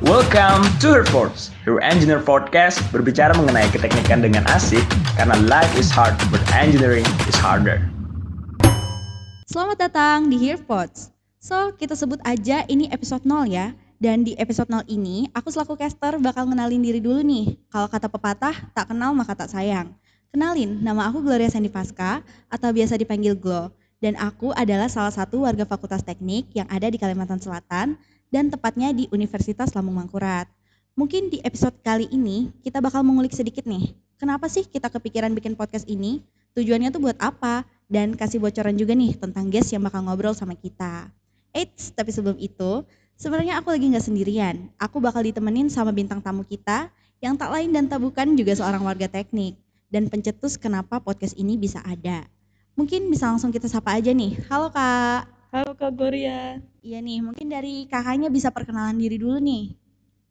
Welcome to Herports, your engineer podcast berbicara mengenai keteknikan dengan asik karena life is hard but engineering is harder. Selamat datang di Hearpods. So, kita sebut aja ini episode 0 ya. Dan di episode 0 ini, aku selaku caster bakal ngenalin diri dulu nih. Kalau kata pepatah, tak kenal maka tak sayang. Kenalin, nama aku Gloria Sandy Pasca atau biasa dipanggil Glo. Dan aku adalah salah satu warga Fakultas Teknik yang ada di Kalimantan Selatan dan tepatnya di Universitas Lambung Mangkurat. Mungkin di episode kali ini kita bakal mengulik sedikit nih. Kenapa sih kita kepikiran bikin podcast ini? Tujuannya tuh buat apa? Dan kasih bocoran juga nih tentang guest yang bakal ngobrol sama kita. Eits, tapi sebelum itu, sebenarnya aku lagi nggak sendirian. Aku bakal ditemenin sama bintang tamu kita yang tak lain dan tak bukan juga seorang warga teknik. Dan pencetus kenapa podcast ini bisa ada. Mungkin bisa langsung kita sapa aja nih. Halo kak. Halo Kak Gloria. Iya nih, mungkin dari kakaknya bisa perkenalan diri dulu nih.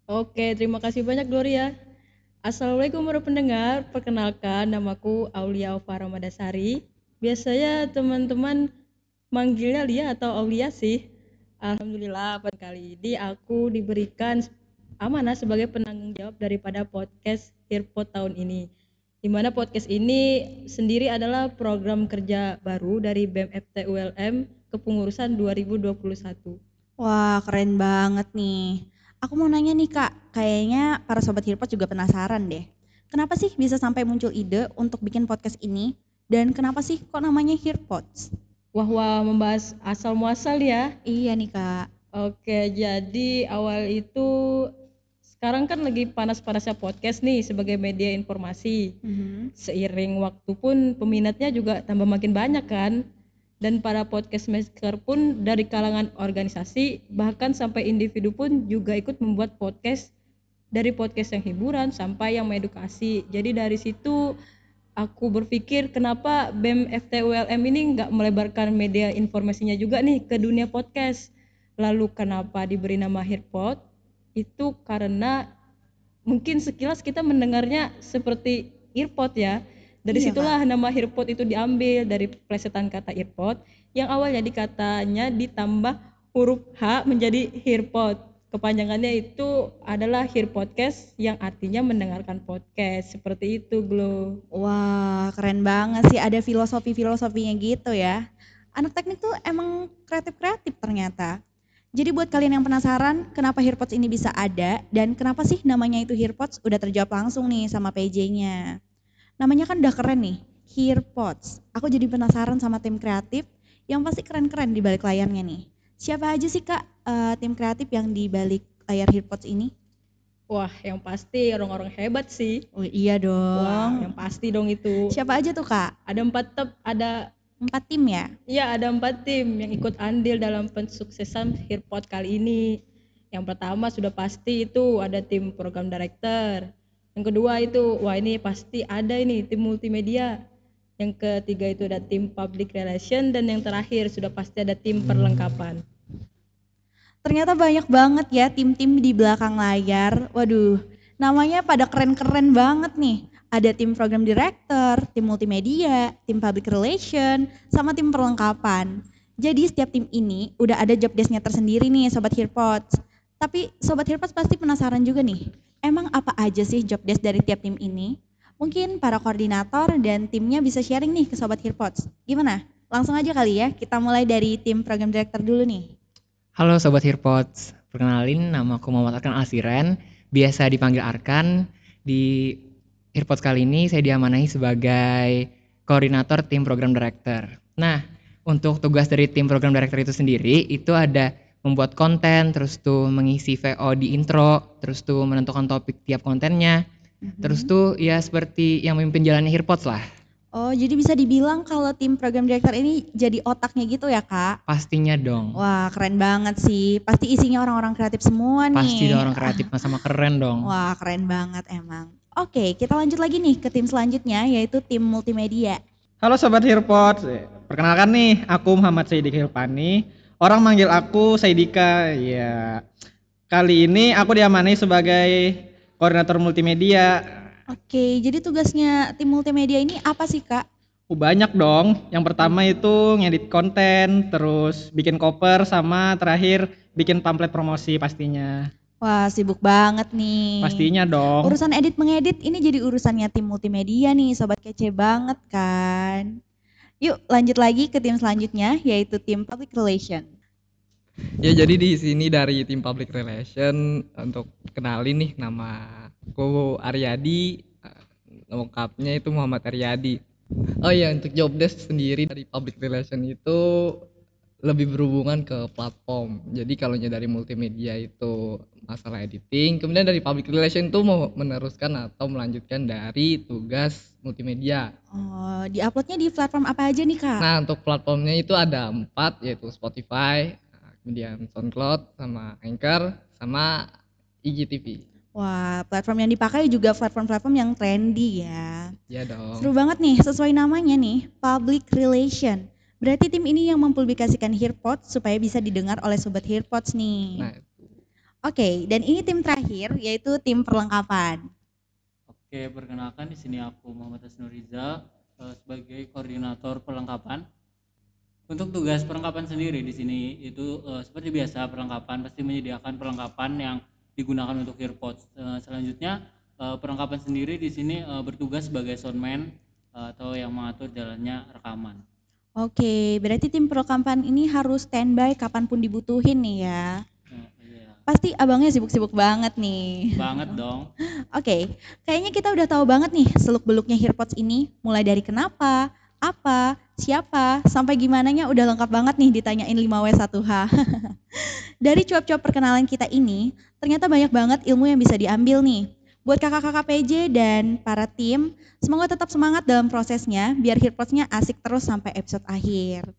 Oke, terima kasih banyak Gloria. Assalamualaikum para pendengar, perkenalkan namaku Aulia Ova Ramadasari. Biasanya teman-teman manggilnya Lia atau Aulia sih. Alhamdulillah pada kali ini aku diberikan amanah sebagai penanggung jawab daripada podcast Earpod tahun ini. Di mana podcast ini sendiri adalah program kerja baru dari BEM FT ULM kepengurusan 2021. Wah, keren banget nih. Aku mau nanya nih kak, kayaknya para sobat Hearpods juga penasaran deh. Kenapa sih bisa sampai muncul ide untuk bikin podcast ini? Dan kenapa sih kok namanya Hearpods? Wah, wah membahas asal muasal ya. Iya nih kak. Oke, jadi awal itu sekarang kan lagi panas-panasnya podcast nih sebagai media informasi. Mhm. Seiring waktu pun peminatnya juga tambah makin banyak kan. Dan para podcast maker pun dari kalangan organisasi bahkan sampai individu pun juga ikut membuat podcast dari podcast yang hiburan sampai yang mengedukasi. Jadi dari situ aku berpikir kenapa BEM FTULM ini nggak melebarkan media informasinya juga nih ke dunia podcast. Lalu kenapa diberi nama Hearpod? Itu karena mungkin sekilas kita mendengarnya seperti earpod ya. Dari Iya, situlah nama Hearpod itu diambil dari plesetan kata earpod yang awalnya dikatanya ditambah huruf H menjadi Hearpod. Kepanjangannya itu adalah Hear Podcast yang artinya mendengarkan podcast. Seperti itu, Glo. Wah, keren banget sih ada filosofi-filosofinya gitu ya. Anak teknik tuh emang kreatif-kreatif ternyata. Jadi buat kalian yang penasaran kenapa Hearpods ini bisa ada dan kenapa sih namanya itu Hearpods udah terjawab langsung nih sama PJ-nya. Namanya kan udah keren nih, Hearpods. Aku jadi penasaran sama tim kreatif yang pasti keren-keren di balik layarnya nih. Siapa aja sih kak eh, tim kreatif yang di balik layar Hearpods ini? Wah, yang pasti orang-orang hebat sih. Oh iya Wah, dong. yang pasti dong itu. Siapa aja tuh kak? Ada empat tep, ada Empat tim ya? ya ada empat tim yang ikut andil dalam pensuksesan Hearpod kali ini. Yang pertama sudah pasti itu ada tim program director. Yang kedua itu wah ini pasti ada ini tim multimedia. Yang ketiga itu ada tim public relation dan yang terakhir sudah pasti ada tim perlengkapan. Ternyata banyak banget ya tim-tim di belakang layar. Waduh, namanya pada keren-keren banget nih. Ada tim program director, tim multimedia, tim public relation, sama tim perlengkapan. Jadi setiap tim ini udah ada job desk-nya tersendiri nih Sobat Hearpods. Tapi Sobat Hearpods pasti penasaran juga nih, emang apa aja sih job desk dari tiap tim ini? Mungkin para koordinator dan timnya bisa sharing nih ke Sobat Hearpods. Gimana? Langsung aja kali ya, kita mulai dari tim program director dulu nih. Halo Sobat Hearpods, perkenalin nama aku Muhammad Arkan Asiren, biasa dipanggil Arkan. Di Hearpods kali ini saya diamanahi sebagai koordinator tim program director. Nah, untuk tugas dari tim program director itu sendiri, itu ada membuat konten, terus tuh mengisi VO di intro, terus tuh menentukan topik tiap kontennya, terus tuh ya seperti yang memimpin jalannya Hearpods lah, Oh, jadi bisa dibilang kalau tim program director ini jadi otaknya gitu ya, Kak? pastinya dong. Wah, keren banget sih. Pasti isinya orang-orang kreatif semua nih. Pasti orang kreatif sama keren dong. Wah, keren banget emang. Oke, kita lanjut lagi nih ke tim selanjutnya yaitu tim multimedia. Halo Sobat Hearpods, perkenalkan nih aku Muhammad Saidik Hilpani. Orang manggil aku Saidika. Ya, kali ini aku diamani sebagai koordinator multimedia. Oke, jadi tugasnya tim multimedia ini apa sih, Kak? Oh, banyak dong. Yang pertama itu ngedit konten, terus bikin cover sama terakhir bikin pamflet promosi pastinya. Wah, sibuk banget nih. Pastinya dong. Urusan edit mengedit ini jadi urusannya tim multimedia nih, sobat kece banget kan. Yuk, lanjut lagi ke tim selanjutnya yaitu tim public relation. Ya jadi di sini dari tim public relation untuk kenalin nih nama aku Aryadi lengkapnya itu Muhammad Aryadi. Oh iya untuk job desk sendiri dari public relation itu lebih berhubungan ke platform. Jadi kalau dari multimedia itu masalah editing, kemudian dari public relation itu mau meneruskan atau melanjutkan dari tugas multimedia. Oh, diuploadnya di platform apa aja nih kak? Nah untuk platformnya itu ada empat yaitu Spotify, kemudian SoundCloud, sama Anchor, sama IGTV. Wah, platform yang dipakai juga platform-platform yang trendy ya. Ya dong. Seru banget nih, sesuai namanya nih, public relation. Berarti tim ini yang mempublikasikan Hearpods supaya bisa didengar oleh sobat Hearpods nih. Nah, Oke, dan ini tim terakhir yaitu tim perlengkapan. Oke, perkenalkan di sini aku Muhammad Asnuriza eh, sebagai koordinator perlengkapan. Untuk tugas perlengkapan sendiri di sini itu eh, seperti biasa perlengkapan pasti menyediakan perlengkapan yang digunakan untuk earpods. Eh, selanjutnya eh, perlengkapan sendiri di sini bertugas sebagai soundman eh, atau yang mengatur jalannya rekaman. Oke, berarti tim perlengkapan ini harus standby kapan pun dibutuhin nih ya. Eh, iya. Pasti abangnya sibuk-sibuk banget nih. Banget dong. Oke, kayaknya kita udah tahu banget nih seluk-beluknya Hearpods ini. Mulai dari kenapa, apa, siapa, sampai gimananya udah lengkap banget nih ditanyain 5W1H. dari cuap-cuap perkenalan kita ini, ternyata banyak banget ilmu yang bisa diambil nih. Buat kakak-kakak PJ dan para tim, semoga tetap semangat dalam prosesnya biar Hearpods-nya asik terus sampai episode akhir.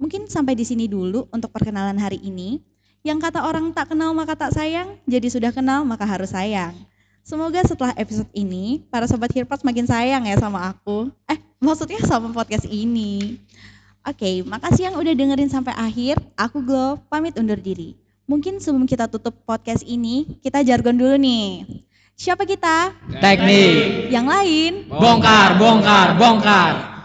Mungkin sampai di sini dulu untuk perkenalan hari ini. Yang kata orang tak kenal maka tak sayang, jadi sudah kenal maka harus sayang. Semoga setelah episode ini, para sobat Hearpods makin sayang ya sama aku. Eh, maksudnya sama podcast ini. Oke, makasih yang udah dengerin sampai akhir. Aku Glo, pamit undur diri. Mungkin sebelum kita tutup podcast ini, kita jargon dulu nih. Siapa kita? Teknik. Yang lain? Bongkar, bongkar, bongkar.